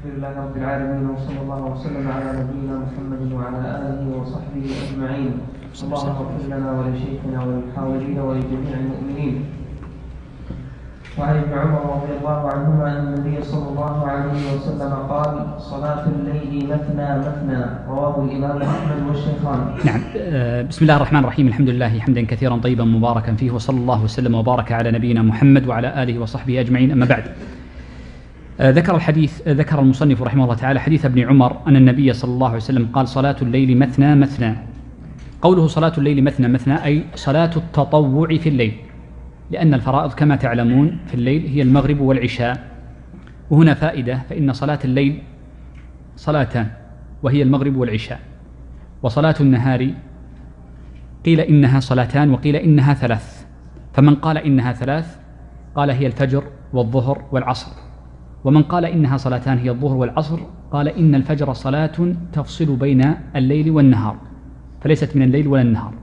الحمد لله رب العالمين وصلى الله وسلم على نبينا محمد وعلى آله وصحبه أجمعين. اللهم اغفر لنا ولشيخنا وللحاضرين ولجميع المؤمنين. وعن ابن عمر رضي الله عنهما أن النبي صلى الله عليه وسلم قال صلاة الليل مثنى مثنى. رواه الإمام أحمد والشيخان. نعم. آه، بسم الله الرحمن الرحيم. الحمد لله حمدا كثيرا طيبا مباركا فيه وصلى الله وسلم وبارك على نبينا محمد وعلى آله وصحبه أجمعين. أما بعد ذكر الحديث آه، ذكر المصنف رحمه الله تعالى حديث ابن عمر أن النبي صلى الله عليه وسلم قال صلاة الليل مثنى مثنى. قوله صلاة الليل مثنى مثنى أي صلاة التطوع في الليل. لأن الفرائض كما تعلمون في الليل هي المغرب والعشاء. وهنا فائدة فإن صلاة الليل صلاتان وهي المغرب والعشاء. وصلاة النهار قيل إنها صلاتان وقيل إنها ثلاث. فمن قال إنها ثلاث قال هي الفجر والظهر والعصر. ومن قال إنها صلاتان هي الظهر والعصر قال إن الفجر صلاة تفصل بين الليل والنهار فليست من الليل ولا النهار.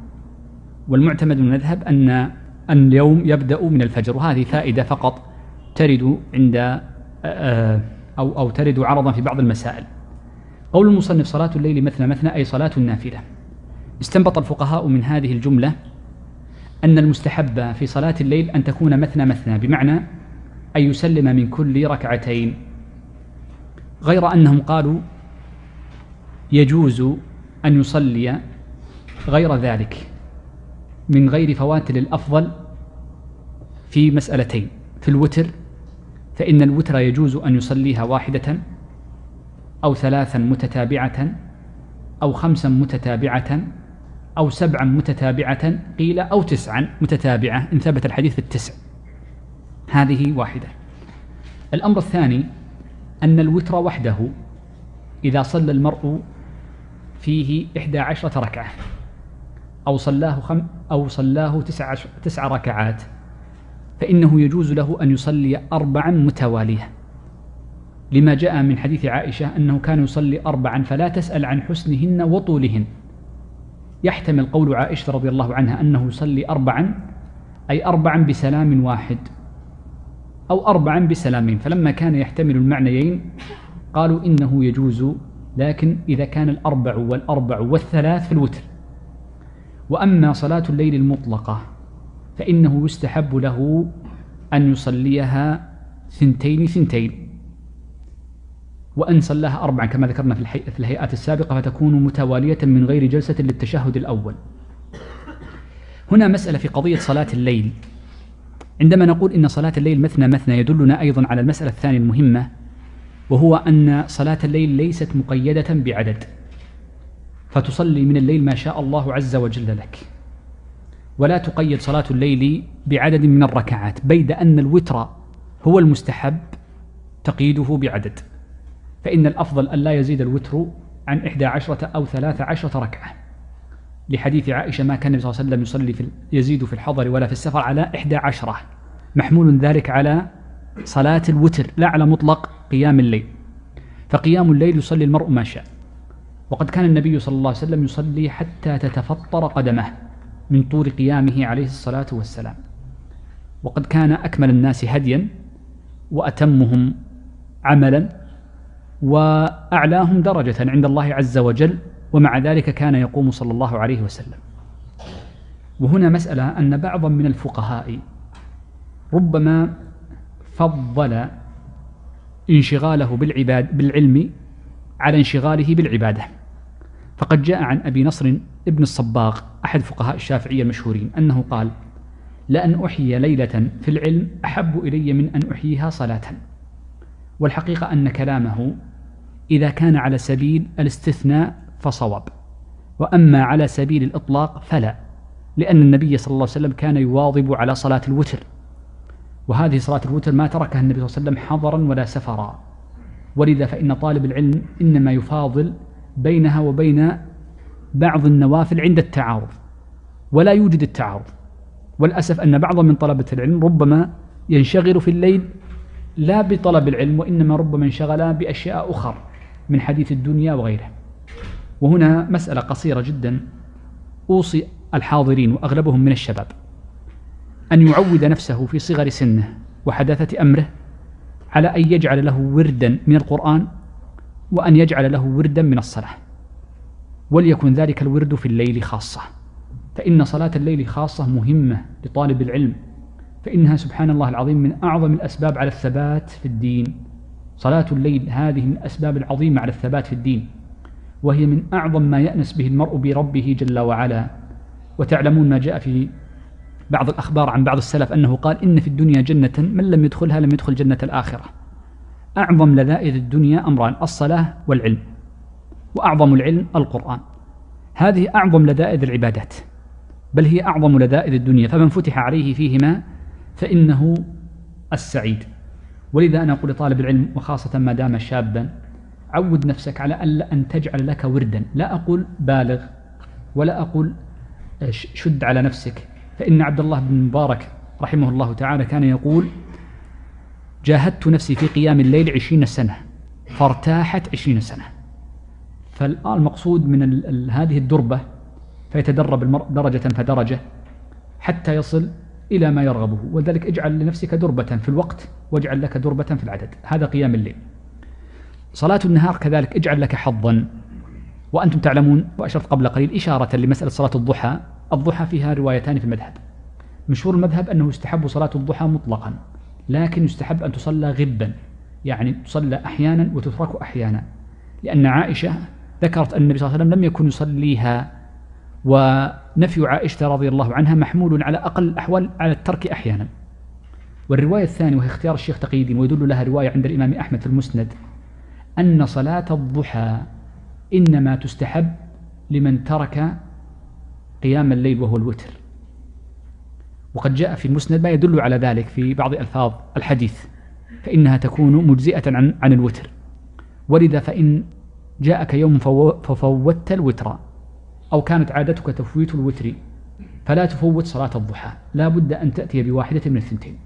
والمعتمد من المذهب أن اليوم يبدأ من الفجر وهذه فائدة فقط ترد عند أو أو ترد عرضا في بعض المسائل. قول المصنف صلاة الليل مثنى مثنى أي صلاة النافلة استنبط الفقهاء من هذه الجملة أن المستحب في صلاة الليل أن تكون مثنى مثنى بمعنى أن يسلم من كل ركعتين غير أنهم قالوا يجوز أن يصلي غير ذلك من غير فوات للأفضل في مسألتين في الوتر فإن الوتر يجوز أن يصليها واحدة أو ثلاثا متتابعة أو خمسا متتابعة أو سبعا متتابعة قيل أو تسعا متتابعة إن ثبت الحديث في التسع هذه واحدة. الأمر الثاني أن الوتر وحده إذا صلى المرء فيه إحدى عشرة ركعة أو صلاه خم أو صلاه تسع, تسع ركعات فإنه يجوز له أن يصلي أربعا متوالية. لما جاء من حديث عائشة أنه كان يصلي أربعا فلا تسأل عن حسنهن وطولهن. يحتمل قول عائشة رضي الله عنها أنه يصلي أربعا أي أربعا بسلام واحد. أو أربعا بسلامين فلما كان يحتمل المعنيين قالوا إنه يجوز لكن إذا كان الأربع والأربع والثلاث في الوتر. وأما صلاة الليل المطلقة فإنه يستحب له أن يصليها ثنتين ثنتين وأن صلاها أربعا كما ذكرنا في الهيئات السابقة فتكون متوالية من غير جلسة للتشهد الأول. هنا مسألة في قضية صلاة الليل. عندما نقول إن صلاة الليل مثنى مثنى يدلنا أيضا على المسألة الثانية المهمة وهو أن صلاة الليل ليست مقيدة بعدد فتصلي من الليل ما شاء الله عز وجل لك. ولا تقيد صلاة الليل بعدد من الركعات بيد أن الوتر هو المستحب تقييده بعدد. فإن الأفضل أن لا يزيد الوتر عن إحدى عشرة أو ثلاث عشرة ركعة. لحديث عائشة ما كان النبي صلى الله عليه وسلم يصلي في يزيد في الحضر ولا في السفر على إحدى عشرة. محمول ذلك على صلاة الوتر لا على مطلق قيام الليل. فقيام الليل يصلي المرء ما شاء. وقد كان النبي صلى الله عليه وسلم يصلي حتى تتفطر قدمه من طول قيامه عليه الصلاة والسلام. وقد كان أكمل الناس هديا وأتمهم عملا وأعلاهم درجة عند الله عز وجل ومع ذلك كان يقوم صلى الله عليه وسلم. وهنا مسألة أن بعضا من الفقهاء ربما فضل انشغاله بالعباد بالعلم على انشغاله بالعبادة. فقد جاء عن أبي نصر ابن الصباغ أحد فقهاء الشافعية المشهورين أنه قال لأن أحيي ليلة في العلم أحب إلي من أن أحييها صلاة. والحقيقة أن كلامه إذا كان على سبيل الاستثناء فصواب. وأما على سبيل الإطلاق فلا لأن النبي صلى الله عليه وسلم كان يواظب على صلاة الوتر. وهذه صلاة الوتر ما تركها النبي صلى الله عليه وسلم حضرا ولا سفرا. ولذا فإن طالب العلم إنما يفاضل بينها وبين بعض النوافل عند التعارض ولا يوجد التعارض. والأسف أن بعض من طلبة العلم ربما ينشغل في الليل لا بطلب العلم وإنما ربما انشغل بأشياء أخرى من حديث الدنيا وغيره وهنا مسألة قصيرة جدا. أوصي الحاضرين وأغلبهم من الشباب. أن يعود نفسه في صغر سنه وحداثة أمره على أن يجعل له وردا من القرآن وأن يجعل له وردا من الصلاة. وليكن ذلك الورد في الليل خاصة. فإن صلاة الليل خاصة مهمة لطالب العلم. فإنها سبحان الله العظيم من أعظم الأسباب على الثبات في الدين. صلاة الليل هذه من الأسباب العظيمة على الثبات في الدين. وهي من أعظم ما يأنس به المرء بربه جل وعلا. وتعلمون ما جاء في بعض الأخبار عن بعض السلف أنه قال إن في الدنيا جنة من لم يدخلها لم يدخل جنة الآخرة. أعظم لذائذ الدنيا أمران الصلاة والعلم. وأعظم العلم القرآن. هذه أعظم لذائذ العبادات. بل هي أعظم لذائذ الدنيا. فمن فتح عليه فيهما فإنه السعيد. ولذا أنا أقول لطالب العلم وخاصة ما دام شابا عود نفسك على ألا أن تجعل لك وردا. لا أقول بالغ ولا أقول شد على نفسك. فإن عبد الله بن مبارك رحمه الله تعالى كان يقول جاهدت نفسي في قيام الليل عشرين سنة فارتاحت عشرين سنة. فالآن المقصود من هذه الدربة فيتدرب المرء درجة فدرجة حتى يصل إلى ما يرغبه. ولذلك اجعل لنفسك دربة في الوقت واجعل لك دربة في العدد. هذا قيام الليل. صلاة النهار كذلك اجعل لك حظا. وأنتم تعلمون وأشرت قبل قليل إشارة لمسألة صلاة الضحى. الضحى فيها روايتان في المذهب. مشهور المذهب أنه يستحب صلاة الضحى مطلقا لكن يستحب أن تصلى غبا. يعني تصلى أحيانا وتترك أحيانا. لأن عائشة ذكرت أن النبي صلى الله عليه وسلم لم يكن يصليها ونفي عائشة رضي الله عنها محمول على أقل الأحوال على الترك أحيانا. والرواية الثانية وهي اختيار الشيخ تقي الدين ويدل لها رواية عند الإمام أحمد في المسند. أن صلاة الضحى إنما تستحب لمن ترك قيام الليل وهو الوتر. وقد جاء في المسند ما يدل على ذلك في بعض ألفاظ الحديث فإنها تكون مجزئة عن, عن الوتر. ولذا فإن جاءك يوم ففوتت الوتر أو كانت عادتك تفويت الوتر فلا تفوت صلاة الضحى لا بد أن تأتي بواحدة من الثنتين.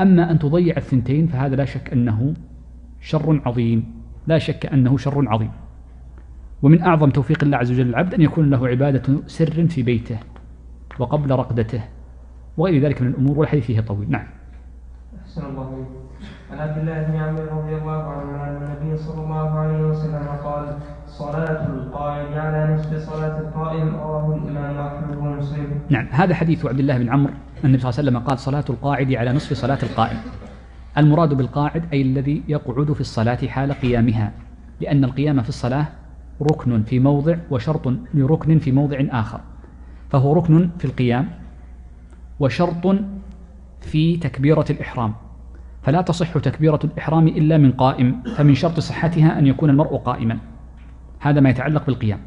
أما أن تضيع الثنتين فهذا لا شك أنه شر عظيم. لا شك أنه شر عظيم. ومن أعظم توفيق الله عز وجل العبد أن يكون له عبادة سر في بيته وقبل رقدته وغير ذلك من الأمور والحديث فيه طويل. نعم. أحسن الله عن عبد الله بن عمرو رضي الله عنه أن النبي صلى الله عليه وسلم قال صلاة القائم على نصف صلاة القائم رواه الإمام أحمد ومسلم. نعم. هذا حديث عبد الله بن عمرو. النبي صلى الله عليه وسلم قال صلاة القاعد على نصف صلاة القائم. المراد بالقاعد أي الذي يقعد في الصلاة حال قيامها لأن القيام في الصلاة ركن في موضع وشرط لركن في موضع آخر فهو ركن في القيام وشرط في تكبيرة الإحرام. فلا تصح تكبيرة الإحرام إلا من قائم فمن شرط صحتها أن يكون المرء قائما. هذا ما يتعلق بالقيام.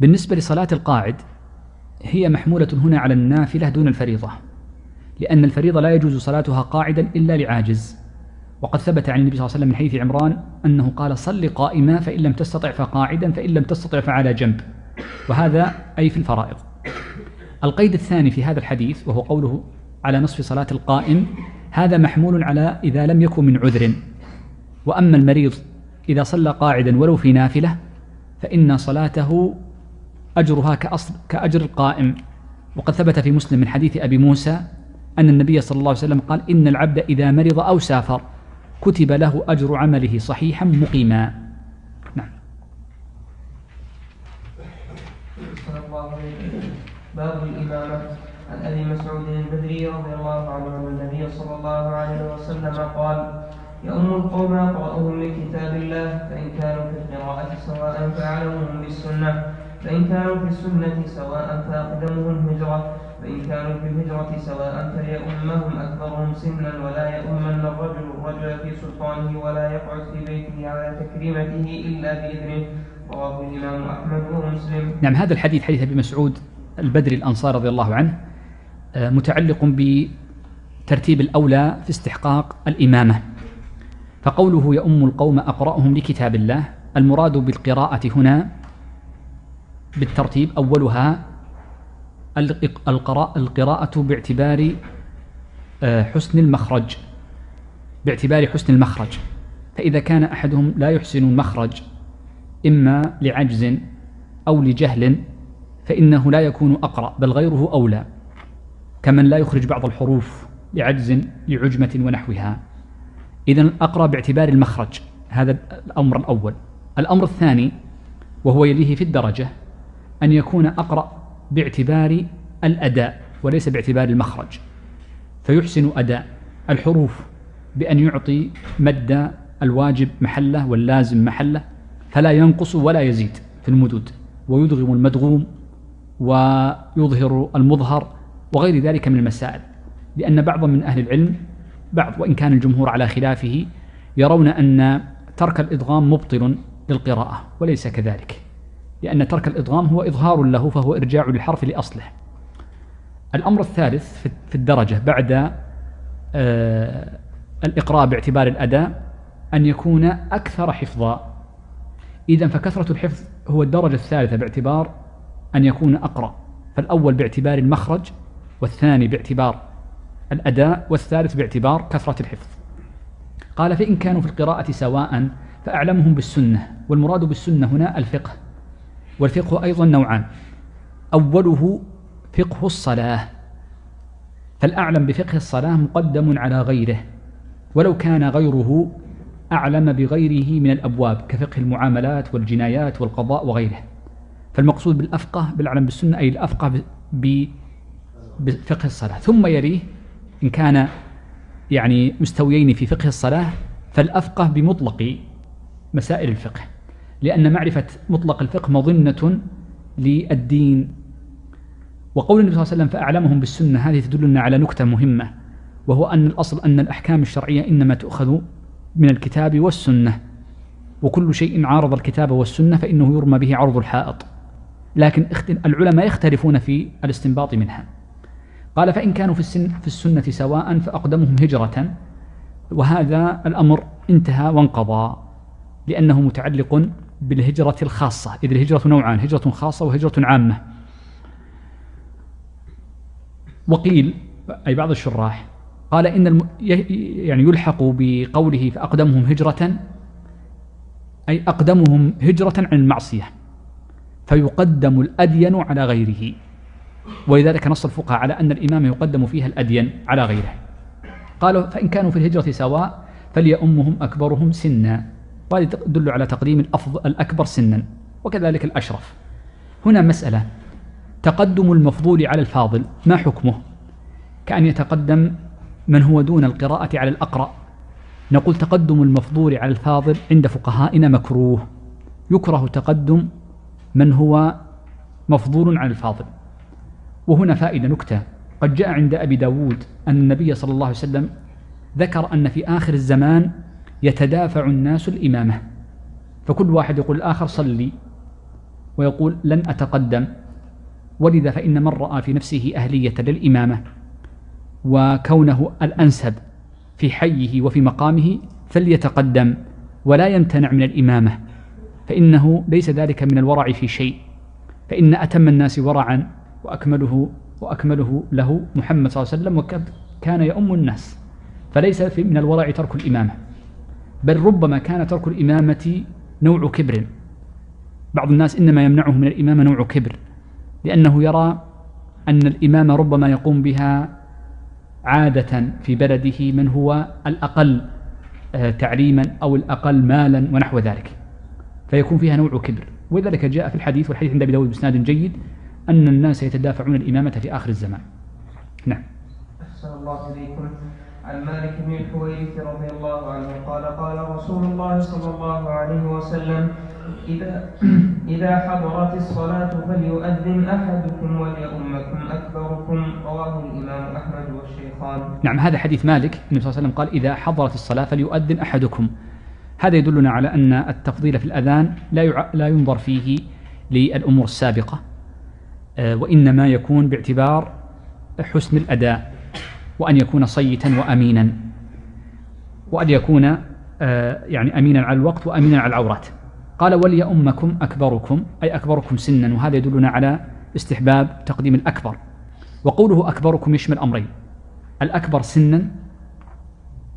بالنسبة لصلاة القاعد هي محمولة هنا على النافلة دون الفريضة. لأن الفريضة لا يجوز صلاتها قاعدا إلا لعاجز. وقد ثبت عن النبي صلى الله عليه وسلم من حديث عمران أنه قال صل قائما فإن لم تستطع فقاعدا فإن لم تستطع فعلى جنب. وهذا أي في الفرائض. القيد الثاني في هذا الحديث وهو قوله على نصف صلاة القائم هذا محمول على إذا لم يكن من عذر. وأما المريض إذا صلى قاعدا ولو في نافلة فإن صلاته أجرها كأصل كأجر القائم. وقد ثبت في مسلم من حديث أبي موسى أن النبي صلى الله عليه وسلم قال إن العبد إذا مرض أو سافر كتب له أجر عمله صحيحا مقيما. نعم. باب الإمامة. عن أبي مسعود البدري رضي الله عنه أن النبي صلى الله عليه وسلم قال يؤم القوم أقرأهم لكتاب الله فإن كانوا في القراءة سواء فأعلمهم بالسنة فإن كانوا في السنة سواء فأقدمهم هجرة فإن كانوا في الهجرة سواء فليؤمهم أكبرهم سنا ولا يؤمن الرجل الرجل في سلطانه ولا يقعد في بيته على تكريمته إلا بإذنه. رواه الإمام أحمد ومسلم. نعم هذا الحديث حديث أبي مسعود البدري الأنصار رضي الله عنه آه، متعلق بترتيب الأولى في استحقاق الإمامة. فقوله يؤم القوم أقرأهم لكتاب الله المراد بالقراءة هنا بالترتيب أولها القراءة باعتبار آه، حسن المخرج باعتبار حسن المخرج. فإذا كان أحدهم لا يحسن المخرج إما لعجز أو لجهل فإنه لا يكون أقرأ بل غيره أولى كمن لا يخرج بعض الحروف لعجز لعجمة ونحوها. إذا أقرأ باعتبار المخرج هذا الأمر الأول. الأمر الثاني وهو يليه في الدرجة أن يكون أقرأ باعتبار الأداء وليس باعتبار المخرج. فيحسن أداء الحروف بأن يعطي مد الواجب محله واللازم محله فلا ينقص ولا يزيد في المدود ويدغم المدغوم ويظهر المظهر وغير ذلك من المسائل. لأن بعضا من أهل العلم بعض وإن كان الجمهور على خلافه يرون أن ترك الإدغام مبطل للقراءة وليس كذلك. لأن ترك الإدغام هو إظهار له فهو إرجاع للحرف لأصله. الأمر الثالث في الدرجة بعد آه، الإقراء باعتبار الأداء أن يكون أكثر حفظا. إذا فكثرة الحفظ هو الدرجة الثالثة باعتبار أن يكون أقرأ. فالأول باعتبار المخرج والثاني باعتبار الأداء والثالث باعتبار كثرة الحفظ. قال فإن كانوا في القراءة سواء فأعلمهم بالسنة. والمراد بالسنة هنا الفقه. والفقه أيضا نوعان. أوله فقه الصلاة. فالأعلم بفقه الصلاة مقدم على غيره ولو كان غيره أعلم بغيره من الأبواب كفقه المعاملات والجنايات والقضاء وغيره. فالمقصود بالأفقه بالأعلم بالسنة أي الأفقه بفقه الصلاة. ثم يليه إن كان يعني مستويين في فقه الصلاة فالأفقه بمطلق مسائل الفقه. لأن معرفة مطلق الفقه مظنة للدين. وقول النبي صلى الله عليه وسلم فأعلمهم بالسنة هذه تدلنا على نكتة مهمة وهو أن الأصل أن الأحكام الشرعية إنما تؤخذ من الكتاب والسنة. وكل شيء عارض الكتاب والسنة فإنه يرمى به عرض الحائط. لكن العلماء يختلفون في الاستنباط منها. قال فإن كانوا في, السن في السنة سواء فأقدمهم هجرة وهذا الأمر انتهى وانقضى لأنه متعلق بالهجرة الخاصة. إذ الهجرة نوعان هجرة خاصة وهجرة عامة. وقيل أي بعض الشراح قال إن الم... يعني يلحق بقوله فأقدمهم هجرة أي أقدمهم هجرة عن المعصية فيقدم الأدين على غيره. ولذلك نص الفقهاء على أن الإمام يقدم فيها الأدين على غيره. قالوا فإن كانوا في الهجرة سواء فليأمهم أكبرهم سنا. وهذه تدل على تقديم الأفضل الأكبر سنا وكذلك الأشرف. هنا مسألة. تقدم المفضول على الفاضل ما حكمه؟ كأن يتقدم من هو دون القراءة على الأقرأ. نقول تقدم المفضول على الفاضل عند فقهائنا مكروه. يكره تقدم من هو مفضول على الفاضل. وهنا فائدة نكتة. قد جاء عند أبي داود أن النبي صلى الله عليه وسلم ذكر أن في آخر الزمان يتدافع الناس الإمامة. فكل واحد يقول الآخر صلي. ويقول لن أتقدم. ولذا فإن من رأى في نفسه أهلية للإمامة. وكونه الأنسب في حيه وفي مقامه فليتقدم ولا يمتنع من الإمامة. فإنه ليس ذلك من الورع في شيء. فإن أتم الناس ورعا وأكمله وأكمله له محمد صلى الله عليه وسلم وكان كان يؤم الناس. فليس من الورع ترك الإمامة. بل ربما كان ترك الإمامة نوع كبر. بعض الناس إنما يمنعه من الإمامة نوع كبر لأنه يرى أن الإمام ربما يقوم بها عادة في بلده من هو الأقل آه، تعليما أو الأقل مالا ونحو ذلك. فيكون فيها نوع كبر. ولذلك جاء في الحديث والحديث عند أبي داود بإسناد جيد أن الناس يتدافعون الإمامة في آخر الزمان. نعم. أحسن الله إليكم. عن مالك بن الحويرث رضي الله عنه قال قال رسول الله صلى الله عليه وسلم إذا إذا حضرت الصلاة فليؤذن أحدكم وليؤمكم أكبركم. رواه الإمام أحمد والشيخان. نعم هذا حديث مالك. النبي صلى الله عليه وسلم قال إذا حضرت الصلاة فليؤذن أحدكم. هذا يدلنا على أن التفضيل في الأذان لا لا ينظر فيه للأمور السابقة آه، وإنما يكون باعتبار حسن الأداء. وأن يكون صيتا وأمينا. وأن يكون آه، يعني أمينا على الوقت وأمينا على العورات. قال وليؤمكم أكبركم أي أكبركم سنا. وهذا يدلنا على استحباب تقديم الأكبر. وقوله أكبركم يشمل أمرين الأكبر سنا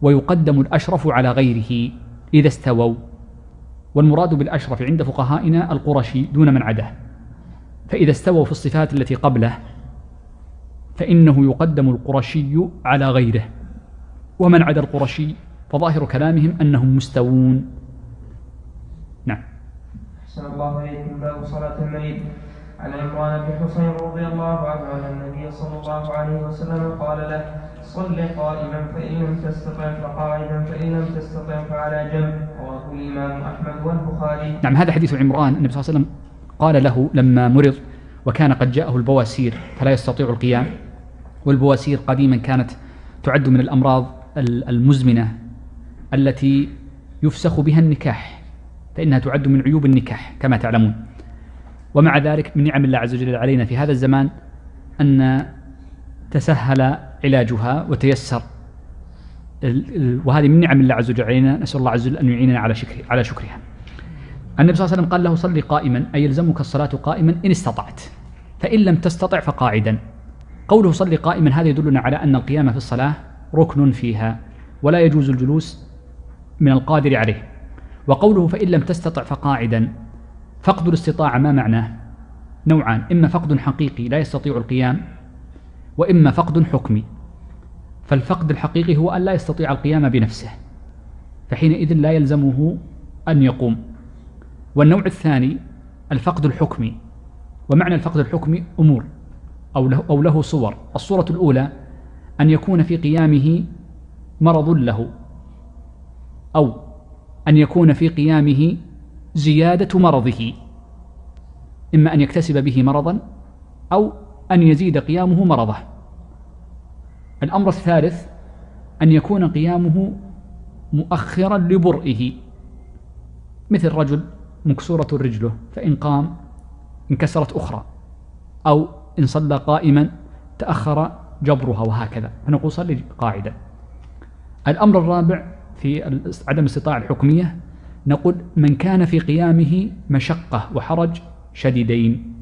ويقدم الأشرف على غيره إذا استووا. والمراد بالأشرف عند فقهائنا القرشي دون من عداه فإذا استووا في الصفات التي قبله فإنه يقدم القرشي على غيره. ومن عدا القرشي فظاهر كلامهم أنهم مستوون. أحسن الله إليكم باب صلاة المريض عن عمران بن حسين رضي الله عنه أن النبي صلى الله عليه وسلم قال له صل قائما فإن لم تستطع فقاعدا فإن لم تستطع فعلى جنب. رواه الإمام أحمد والبخاري. نعم هذا حديث عمران. النبي صلى الله عليه وسلم قال له لما مرض وكان قد جاءه البواسير فلا يستطيع القيام. والبواسير قديما كانت تعد من الأمراض المزمنة التي يفسخ بها النكاح فإنها تعد من عيوب النكاح كما تعلمون. ومع ذلك من نعم الله عز وجل علينا في هذا الزمان أن تسهل علاجها وتيسر وهذه من نعم الله عز وجل علينا نسأل الله عز وجل أن يعيننا على شكر على شكرها. النبي صلى الله عليه وسلم قال له صلي قائما أي يلزمك الصلاة قائما إن استطعت فإن لم تستطع فقاعدا. قوله صلي قائما هذا يدلنا على أن القيام في الصلاة ركن فيها ولا يجوز الجلوس من القادر عليه. وقوله فإن لم تستطع فقاعدا فقد الاستطاعة ما معناه؟ نوعان إما فقد حقيقي لا يستطيع القيام وإما فقد حكمي. فالفقد الحقيقي هو أن لا يستطيع القيام بنفسه فحينئذ لا يلزمه أن يقوم. والنوع الثاني الفقد الحكمي. ومعنى الفقد الحكمي أمور. أو له, أو له صور. الصورة الأولى أن يكون في قيامه مرض له. أو أن يكون في قيامه زيادة مرضه. إما أن يكتسب به مرضا أو أن يزيد قيامه مرضه. الأمر الثالث أن يكون قيامه مؤخرا لبرئه. مثل رجل مكسورة رجله فإن قام انكسرت أخرى أو إن صلى قائما تأخر جبرها وهكذا. فنقول صلي قاعدة الأمر الرابع في عدم الاستطاعة الحكمية نقول من كان في قيامه مشقة وحرج شديدين.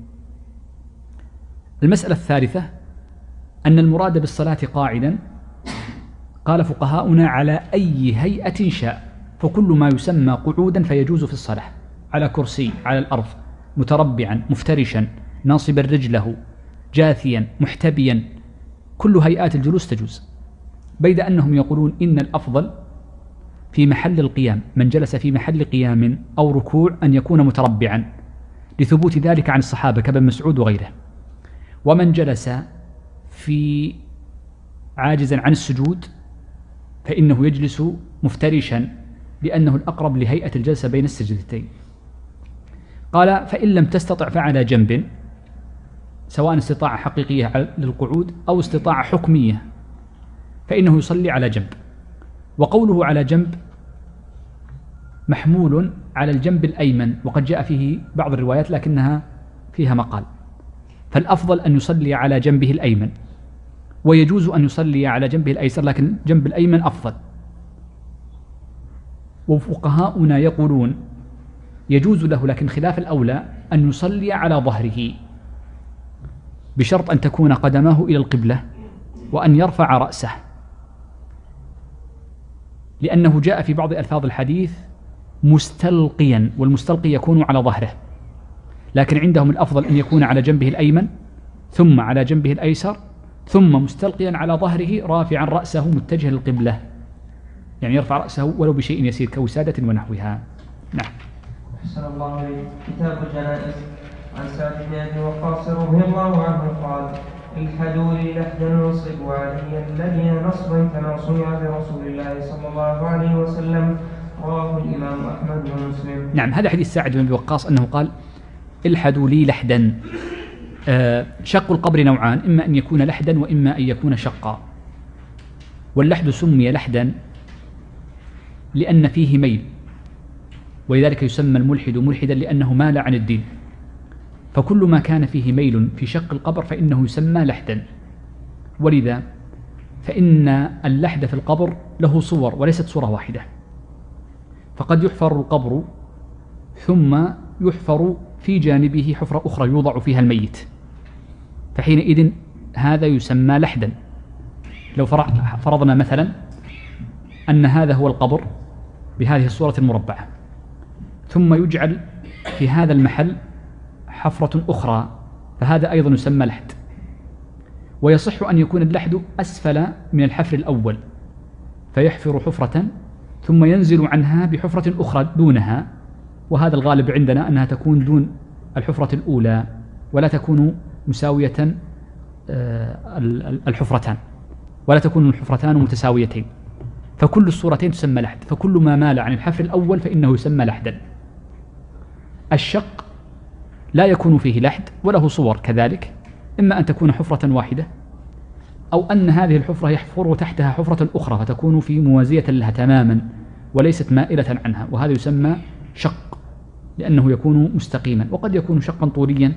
المسألة الثالثة أن المراد بالصلاة قاعدا قال فقهاؤنا على أي هيئة شاء فكل ما يسمى قعودا فيجوز في الصلاة على كرسي على الأرض متربعا مفترشا ناصبا رجله. جاثيا محتبيا كل هيئات الجلوس تجوز. بيد أنهم يقولون إن الأفضل في محل القيام من جلس في محل قيام أو ركوع أن يكون متربعا لثبوت ذلك عن الصحابة كابن مسعود وغيره. ومن جلس في عاجزا عن السجود فإنه يجلس مفترشا لأنه الأقرب لهيئة الجلسة بين السجدتين. قال فإن لم تستطع فعلى جنب سواء استطاعة حقيقية للقعود أو استطاعة حكمية فإنه يصلي على جنب. وقوله على جنب محمول على الجنب الأيمن وقد جاء فيه بعض الروايات لكنها فيها مقال. فالأفضل أن يصلي على جنبه الأيمن. ويجوز أن يصلي على جنبه الأيسر لكن جنب الأيمن أفضل. وفقهاؤنا يقولون يجوز له لكن خلاف الأولى أن يصلي على ظهره. بشرط أن تكون قدماه إلى القبلة وأن يرفع رأسه. لأنه جاء في بعض ألفاظ الحديث مستلقيا والمستلقي يكون على ظهره. لكن عندهم الأفضل أن يكون على جنبه الأيمن ثم على جنبه الأيسر ثم مستلقيا على ظهره رافعا رأسه متجها للقبلة. يعني يرفع رأسه ولو بشيء يسير كوسادة ونحوها. نعم. أحسن الله عليك كتاب الجنائز عن سعد بن أبي وقاص رضي الله عنه قال الحدوا لي لحدا نصب علي الذي نصبا كما صنع برسول الله صلى الله عليه وسلم رواه الإمام أحمد ومسلم. نعم هذا حديث سعد بن أبي وقاص أنه قال الحدوا لي لحدا آه شق القبر نوعان إما أن يكون لحدا وإما أن يكون شقا. واللحد سمي لحدا لأن فيه ميل ولذلك يسمى الملحد ملحدا لأنه مال عن الدين. فكل ما كان فيه ميل في شق القبر فإنه يسمى لحدا. ولذا فإن اللحد في القبر له صور وليست صورة واحدة. فقد يحفر القبر ثم يحفر في جانبه حفرة أخرى يوضع فيها الميت. فحينئذ هذا يسمى لحدا. لو فرضنا مثلا أن هذا هو القبر بهذه الصورة المربعة. ثم يجعل في هذا المحل حفرة أخرى فهذا أيضا يسمى لحد. ويصح أن يكون اللحد أسفل من الحفر الأول فيحفر حفرة ثم ينزل عنها بحفرة أخرى دونها وهذا الغالب عندنا أنها تكون دون الحفرة الأولى ولا تكون مساوية آه، الحفرتان ولا تكون الحفرتان متساويتين. فكل الصورتين تسمى لحد فكل ما مال عن الحفر الأول فإنه يسمى لحدا. الشق لا يكون فيه لحد وله صور كذلك إما أن تكون حفرة واحدة أو أن هذه الحفرة يحفر تحتها حفرة أخرى فتكون في موازية لها تماما وليست مائلة عنها وهذا يسمى شق لأنه يكون مستقيما وقد يكون شقا طوليا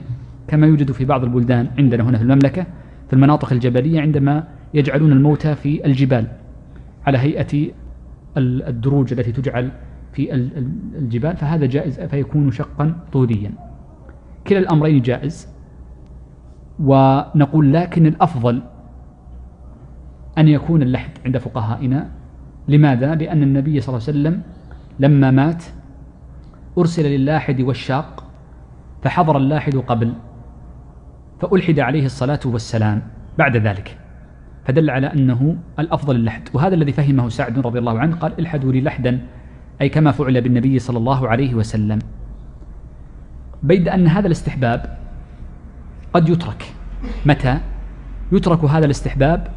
كما يوجد في بعض البلدان عندنا هنا في المملكة في المناطق الجبلية عندما يجعلون الموتى في الجبال على هيئة الدروج التي تجعل في الجبال فهذا جائز فيكون شقا طوليا. كلا الأمرين جائز ونقول لكن الأفضل أن يكون اللحد عند فقهائنا. لماذا؟ لأن النبي صلى الله عليه وسلم لما مات أرسل للاحد والشاق فحضر اللاحد قبل فألحد عليه الصلاة والسلام بعد ذلك فدل على أنه الأفضل اللحد. وهذا الذي فهمه سعد رضي الله عنه قال الحدوا لي لحدا أي كما فعل بالنبي صلى الله عليه وسلم. بيد أن هذا الاستحباب قد يترك. متى؟ يترك هذا الاستحباب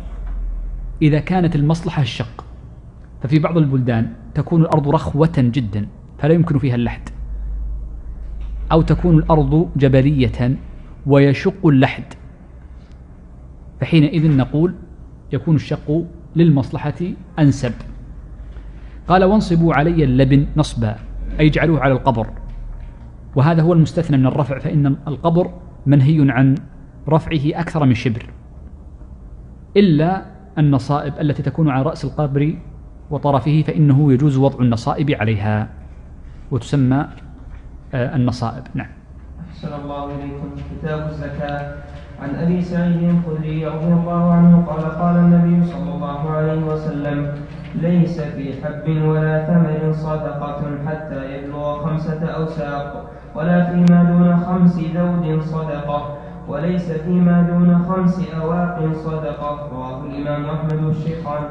إذا كانت المصلحة الشق. ففي بعض البلدان تكون الأرض رخوة جدا فلا يمكن فيها اللحد. أو تكون الأرض جبلية ويشق اللحد. فحينئذ نقول يكون الشق للمصلحة أنسب. قال وانصبوا علي اللبن نصبا. أي اجعلوه على القبر. وهذا هو المستثنى من الرفع فإن القبر منهي عن رفعه أكثر من شبر إلا النصائب التي تكون على رأس القبر وطرفه فإنه يجوز وضع النصائب عليها وتسمى آه، النصائب. نعم. أحسن الله إليكم. كتاب الزكاة. عن أبي سعيد الخدري رضي الله عنه قال قال النبي صلى الله عليه وسلم ليس في حب ولا ثمر صدقة حتى خمسة أوساق ولا فيما دون خمس ذود صدقة وليس فيما دون خمس أواق صدقة. رواه الإمام أحمد والشيخان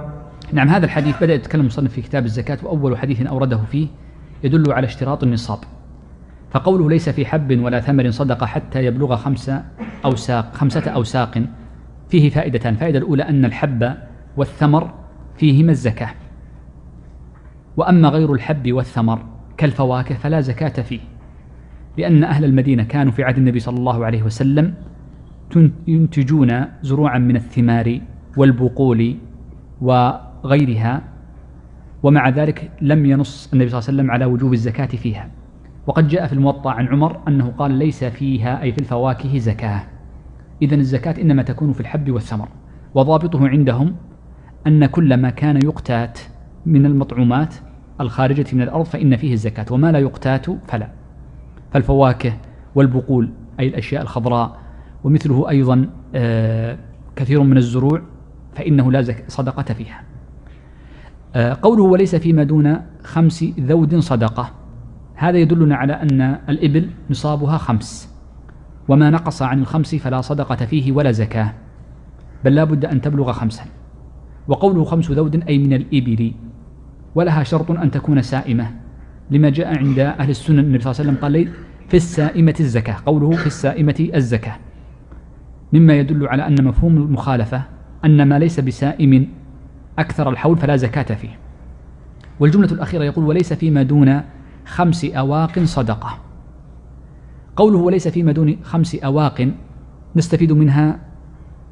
نعم هذا الحديث بدأ يتكلم المصنف في كتاب الزكاة وأول حديث أورده فيه يدل على اشتراط النصاب. فقوله ليس في حب ولا ثمر صدقة حتى يبلغ خمسة أوساق خمسة أوساق فيه فائدتان. الفائدة الأولى أن الحب والثمر فيهما الزكاة وأما غير الحب والثمر كالفواكه فلا زكاة فيه لأن أهل المدينة كانوا في عهد النبي صلى الله عليه وسلم ينتجون زروعا من الثمار والبقول وغيرها ومع ذلك لم ينص النبي صلى الله عليه وسلم على وجوب الزكاة فيها. وقد جاء في الموطأ عن عمر أنه قال ليس فيها أي في الفواكه زكاة. إذا الزكاة إنما تكون في الحب والثمر. وضابطه عندهم أن كل ما كان يقتات من المطعومات الخارجة من الأرض فإن فيه الزكاة وما لا يقتات فلا. فالفواكه والبقول أي الأشياء الخضراء ومثله أيضا آه، كثير من الزروع فإنه لا صدقة فيها. آه، قوله وليس فيما دون خمس ذود صدقة. هذا يدلنا على أن الإبل نصابها خمس. وما نقص عن الخمس فلا صدقة فيه ولا زكاة. بل لا بد أن تبلغ خمسا. وقوله خمس ذود أي من الإبل. ولها شرط أن تكون سائمة لما جاء عند أهل السنة النبي صلى الله عليه وسلم قال في السائمة الزكاة. قوله في السائمة الزكاة. مما يدل على أن مفهوم المخالفة أن ما ليس بسائم أكثر الحول فلا زكاة فيه. والجملة الأخيرة يقول وليس فيما دون خمس أواق صدقة. قوله وليس فيما دون خمس أواق نستفيد منها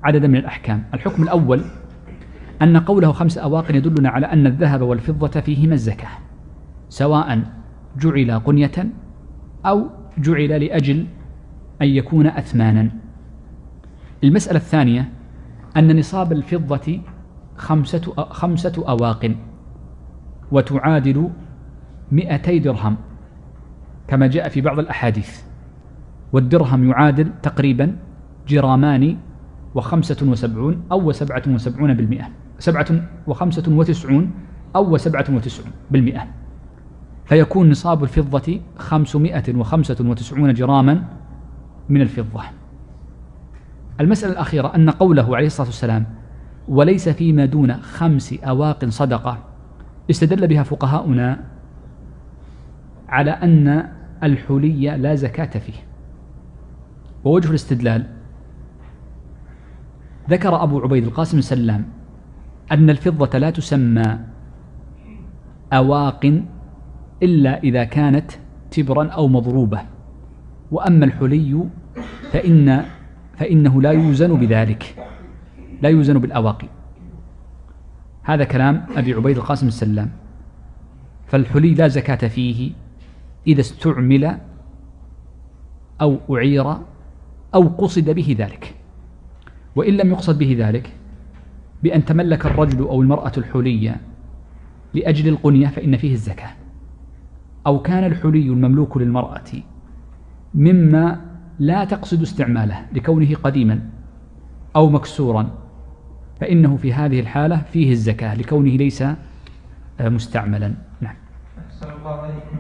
عددا من الأحكام. الحكم الأول أن قوله خمس أواق يدلنا على أن الذهب والفضة فيهما الزكاة سواء جعل قنية أو جعل لأجل أن يكون أثمانا. المسألة الثانية أن نصاب الفضة خمسة, خمسة أواق وتعادل مئتي درهم كما جاء في بعض الأحاديث. والدرهم يعادل تقريبا جرامان وخمسة وسبعون أو وسبعة وسبعون بالمئة. سبعة وخمسة وتسعون أو وسبعة وتسعون بالمئة. فيكون نصاب الفضة خمسمائة وخمسة وتسعون جراما من الفضة. المسألة الأخيرة أن قوله عليه الصلاة والسلام وليس فيما دون خمس أواق صدقة استدل بها فقهاؤنا على أن الحلي لا زكاة فيه. ووجه الاستدلال ذكر أبو عبيد القاسم سلام أن الفضة لا تسمى أواق إلا إذا كانت تبرا أو مضروبة وأما الحلي فإن فإنه لا يوزن بذلك لا يوزن بالأواقي هذا كلام أبي عبيد القاسم السلام. فالحلي لا زكاة فيه إذا استعمل أو أعير أو قصد به ذلك وإن لم يقصد به ذلك بأن تملك الرجل أو المرأة الحلي لأجل القنية فإن فيه الزكاة. أو كان الحلي المملوك للمرأة مما لا تقصد استعماله لكونه قديما أو مكسورا فإنه في هذه الحالة فيه الزكاة لكونه ليس آه، مستعملا. نعم. الله عليكم.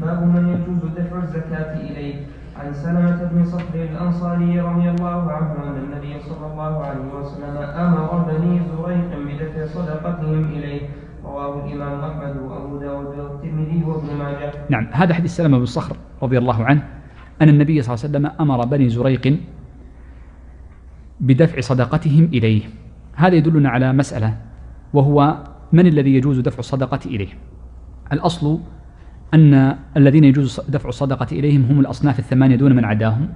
باب من يجوز دفع الزكاة إليه عن سلمة بن صخر الأنصاري رضي الله عنه أن النبي صلى الله عليه وسلم أمر بني زريق بدفع صدقتهم إليه. رواه الإمام أحمد وأبو داود والترمذي وابن ماجه. نعم هذا حديث سلمة بن صخر رضي الله عنه أن النبي صلى الله عليه وسلم أمر بني زريق بدفع صدقتهم إليه. هذا يدلنا على مسألة وهو من الذي يجوز دفع الصدقة إليه؟ الأصل أن الذين يجوز دفع الصدقة إليهم هم الأصناف الثمانية دون من عداهم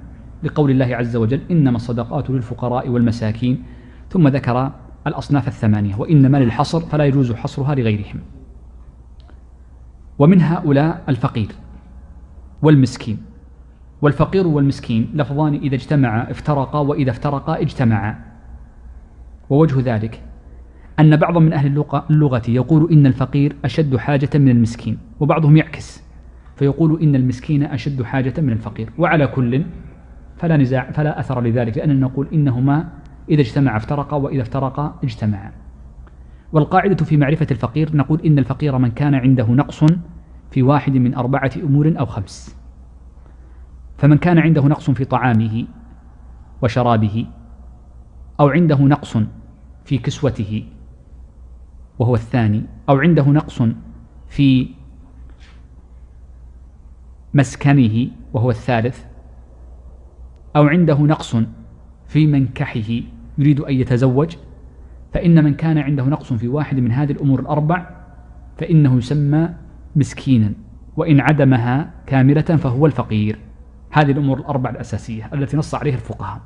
لقول الله عز وجل إنما الصدقات للفقراء والمساكين. ثم ذكر الأصناف الثمانية وإنما للحصر فلا يجوز حصرها لغيرهم. ومن هؤلاء الفقير والمسكين. والفقير والمسكين لفظان إذا اجتمعا افترقا وإذا افترقا اجتمعا. ووجه ذلك أن بعض من أهل اللغة يقول إن الفقير أشد حاجة من المسكين وبعضهم يعكس فيقول إن المسكين أشد حاجة من الفقير وعلى كل فلا نزاع فلا أثر لذلك لأننا نقول إنهما إذا اجتمعا افترقا وإذا افترقا اجتمعا. والقاعدة في معرفة الفقير نقول إن الفقير من كان عنده نقص في واحد من أربعة أمور أو خمس. فمن كان عنده نقص في طعامه وشرابه أو عنده نقص في كسوته وهو الثاني أو عنده نقص في مسكنه وهو الثالث أو عنده نقص في منكحه يريد أن يتزوج فإن من كان عنده نقص في واحد من هذه الأمور الأربع فإنه يسمى مسكينا وإن عدمها كاملة فهو الفقير. هذه الأمور الأربع الأساسية التي نص عليها الفقهاء.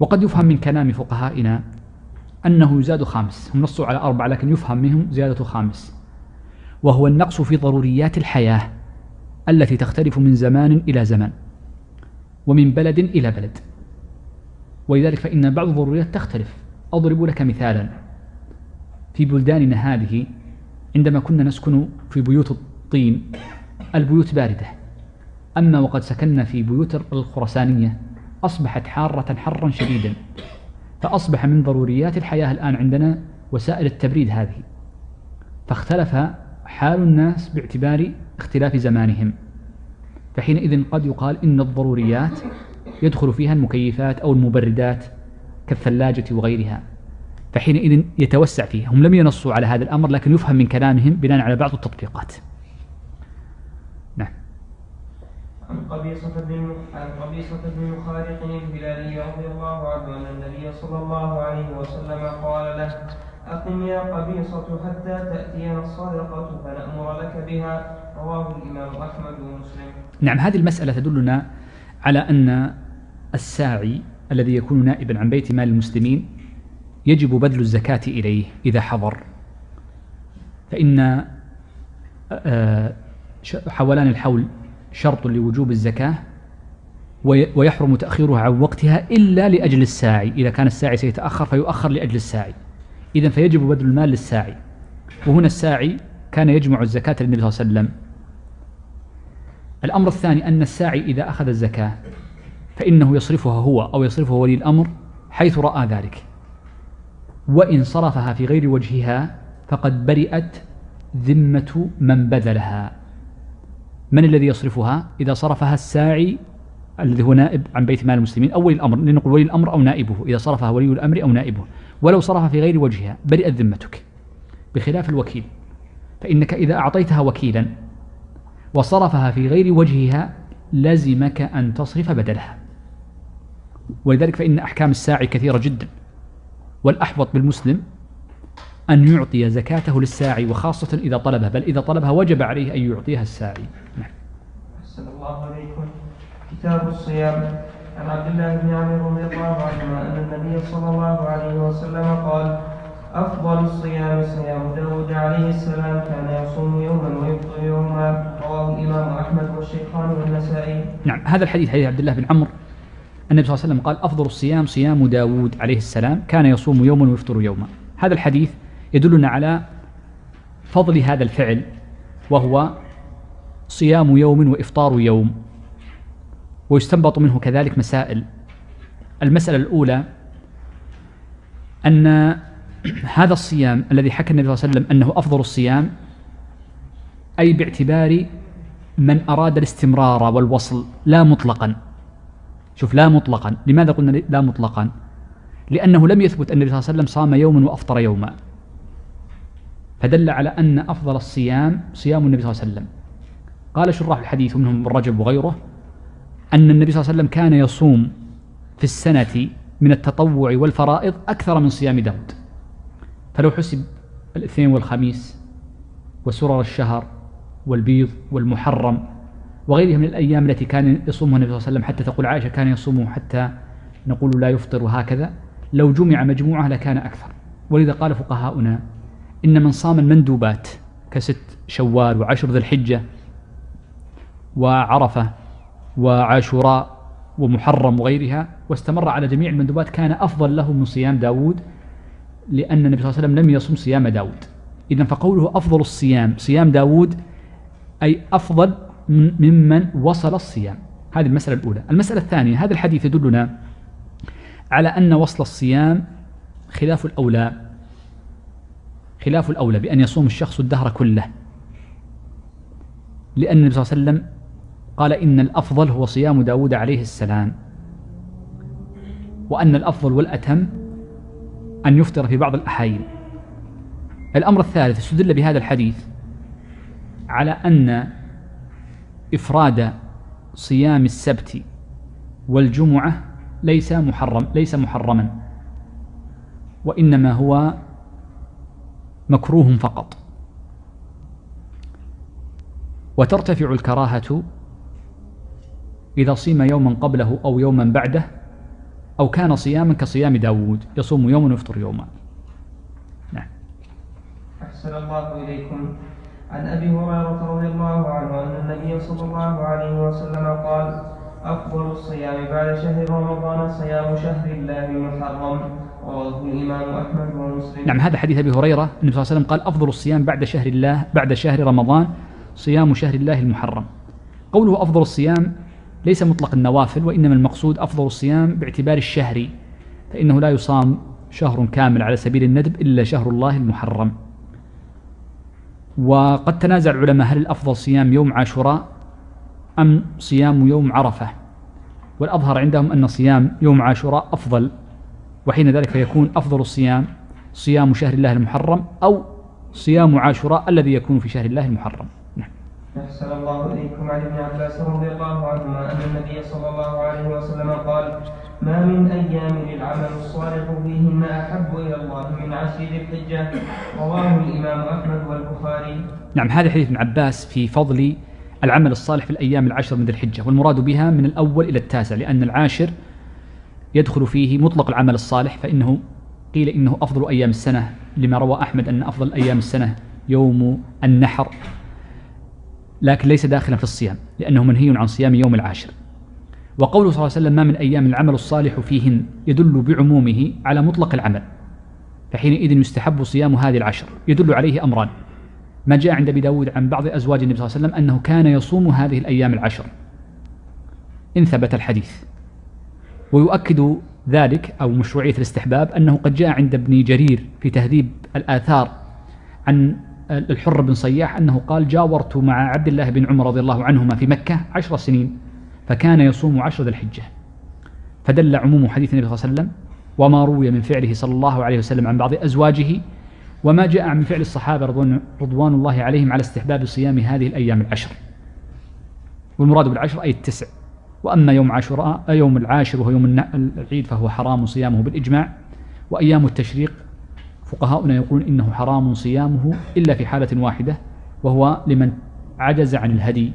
وقد يفهم من كلام فقهائنا أنه يزاد خامس. هم نصوا على أربعة لكن يفهم منهم زيادة خامس. وهو النقص في ضروريات الحياة التي تختلف من زمان إلى زمان ومن بلد إلى بلد. ولذلك فإن بعض الضروريات تختلف. أضرب لك مثالا. في بلداننا هذه عندما كنا نسكن في بيوت الطين البيوت باردة. أما وقد سكننا في بيوت الخرسانية أصبحت حارة حرا شديدا. فأصبح من ضروريات الحياة الآن عندنا وسائل التبريد هذه. فاختلف حال الناس باعتبار اختلاف زمانهم. فحينئذ قد يقال إن الضروريات يدخل فيها المكيفات أو المبردات كالثلاجة وغيرها. فحينئذ يتوسع فيها. هم لم ينصوا على هذا الأمر لكن يفهم من كلامهم بناء على بعض التطبيقات. عن قبيصة بن عن قبيصة بن مخارق الهلالي رضي الله عنه أن النبي صلى الله عليه وسلم قال له أقم يا قبيصة حتى تأتينا الصدقة فنأمر لك بها رواه الإمام أحمد ومسلم نعم هذه المسألة تدلنا على أن الساعي الذي يكون نائبا عن بيت مال المسلمين يجب بذل الزكاة إليه إذا حضر. فإن آه، حولان الحول شرط لوجوب الزكاة ويحرم تأخيرها عن وقتها إلا لأجل الساعي. إذا كان الساعي سيتأخر فيؤخر لأجل الساعي. إذا فيجب بذل المال للساعي. وهنا الساعي كان يجمع الزكاة للنبي صلى الله عليه وسلم. الأمر الثاني أن الساعي إذا أخذ الزكاة فإنه يصرفها هو أو يصرفها ولي الأمر حيث رأى ذلك. وإن صرفها في غير وجهها فقد برئت ذمة من بذلها. من الذي يصرفها؟ إذا صرفها الساعي الذي هو نائب عن بيت مال المسلمين أو ولي الأمر لنقول ولي الأمر أو نائبه إذا صرفها ولي الأمر أو نائبه. ولو صرف في غير وجهها برئت ذمتك بخلاف الوكيل. فإنك إذا أعطيتها وكيلا وصرفها في غير وجهها لزمك أن تصرف بدلها. ولذلك فإن أحكام الساعي كثيرة جدا. والأحوط بالمسلم أن يعطي زكاته للساعي وخاصة إذا طلبها بل إذا طلبها وجب عليه أن يعطيها الساعي. نعم. أحسن الله عليكم. كتاب الصيام. عن عبد الله بن عمرو رضي الله عنهما أن النبي صلى الله عليه وسلم قال أفضل الصيام صيام داود عليه السلام كان يصوم يوما ويفطر يوما. رواه الإمام أحمد والشيخان والنسائي. نعم. هذا الحديث حديث عبد الله بن عمرو. النبي صلى الله عليه وسلم قال أفضل الصيام صيام داود عليه السلام كان يصوم يوما ويفطر يوما. هذا الحديث يدلنا على فضل هذا الفعل وهو صيام يوم وإفطار يوم ويستنبط منه كذلك مسائل. المسألة الأولى أن هذا الصيام الذي حكى النبي صلى الله عليه وسلم أنه أفضل الصيام أي باعتبار من أراد الاستمرار والوصل لا مطلقا. شوف لا مطلقا. لماذا قلنا لا مطلقا؟ لأنه لم يثبت أن النبي صلى الله عليه وسلم صام يوما وأفطر يوما. فدل على أن أفضل الصيام صيام النبي صلى الله عليه وسلم. قال شراح الحديث منهم ابن رجب وغيره أن النبي صلى الله عليه وسلم كان يصوم في السنة من التطوع والفرائض أكثر من صيام داود. فلو حسب الاثنين والخميس وسرر الشهر والبيض والمحرم وغيرها من الأيام التي كان يصومها النبي صلى الله عليه وسلم حتى تقول عائشة كان يصومه حتى نقول لا يفطر هكذا لو جمع مجموعة لكان أكثر. ولذا قال فقهاؤنا إن من صام المندوبات كست شوال وعشر ذي الحجة وعرفة وعاشوراء ومحرم وغيرها واستمر على جميع المندوبات كان أفضل له من صيام داود لأن النبي صلى الله عليه وسلم لم يصم صيام داود. إذا فقوله أفضل الصيام صيام داود أي أفضل ممن وصل الصيام. هذه المسألة الأولى. المسألة الثانية هذا الحديث يدلنا على أن وصل الصيام خلاف الأولى. خلاف الأولى بأن يصوم الشخص الدهر كله. لأن النبي صلى الله عليه وسلم قال إن الأفضل هو صيام داود عليه السلام وأن الأفضل والأتم أن يفطر في بعض الأحايين الأمر الثالث استدل بهذا الحديث على أن إفراد صيام السبت والجمعة ليس محرم ليس محرما وإنما هو مكروه فقط. وترتفع الكراهة إذا صيم يوما قبله أو يوما بعده أو كان صياما كصيام داود يصوم يوما ويفطر يوما. نعم. أحسن الله إليكم. عن أبي هريرة رضي الله عنه أن النبي صلى الله عليه وسلم قال أفضل الصيام بعد شهر رمضان صيام شهر الله المحرم. نعم هذا حديث أبي هريرة. النبي صلى الله عليه وسلم قال أفضل الصيام بعد شهر الله بعد شهر رمضان صيام شهر الله المحرم. قوله أفضل الصيام ليس مطلق النوافل وإنما المقصود أفضل الصيام باعتبار الشهر فإنه لا يصام شهر كامل على سبيل الندب إلا شهر الله المحرم. وقد تنازع العلماء هل الأفضل صيام يوم عاشوراء أم صيام يوم عرفة. والأظهر عندهم أن صيام يوم عاشوراء أفضل. وحين ذلك فيكون أفضل الصيام صيام شهر الله المحرم أو صيام عاشوراء الذي يكون في شهر الله المحرم. نعم. أحسن الله إليكم عن ابن عباس رضي الله عنهما أن النبي صلى الله عليه وسلم قال ما من أيام العمل الصالح فيهن أحب إلى الله من عشر ذي الحجة. رواه الإمام أحمد والبخاري. نعم هذا حديث ابن عباس في فضل العمل الصالح في الأيام العشر من ذي الحجة والمراد بها من الأول إلى التاسع لأن العاشر يدخل فيه مطلق العمل الصالح فإنه قيل إنه أفضل أيام السنة لما روى أحمد أن أفضل أيام السنة يوم النحر لكن ليس داخلا في الصيام لأنه منهي عن صيام يوم العاشر. وقوله صلى الله عليه وسلم ما من أيام العمل الصالح فيهن يدل بعمومه على مطلق العمل فحينئذ يستحب صيام هذه العشر يدل عليه أمران. ما جاء عند أبي داود عن بعض أزواج النبي صلى الله عليه وسلم أنه كان يصوم هذه الأيام العشر. إن ثبت الحديث. ويؤكد ذلك أو مشروعية الاستحباب أنه قد جاء عند ابن جرير في تهذيب الآثار عن الحر بن صياح أنه قال جاورت مع عبد الله بن عمر رضي الله عنهما في مكة عشر سنين فكان يصوم عشر ذي الحجة. فدل عموم حديث النبي صلى الله عليه وسلم وما روي من فعله صلى الله عليه وسلم عن بعض أزواجه وما جاء من فعل الصحابة رضوان, رضوان الله عليهم على استحباب صيام هذه الأيام العشر. والمراد بالعشر أي التسع. وأما يوم عاشوراء يوم العاشر وهو يوم العيد فهو حرام صيامه بالإجماع وأيام التشريق فقهاؤنا يقولون إنه حرام صيامه إلا في حالة واحدة وهو لمن عجز عن الهدي.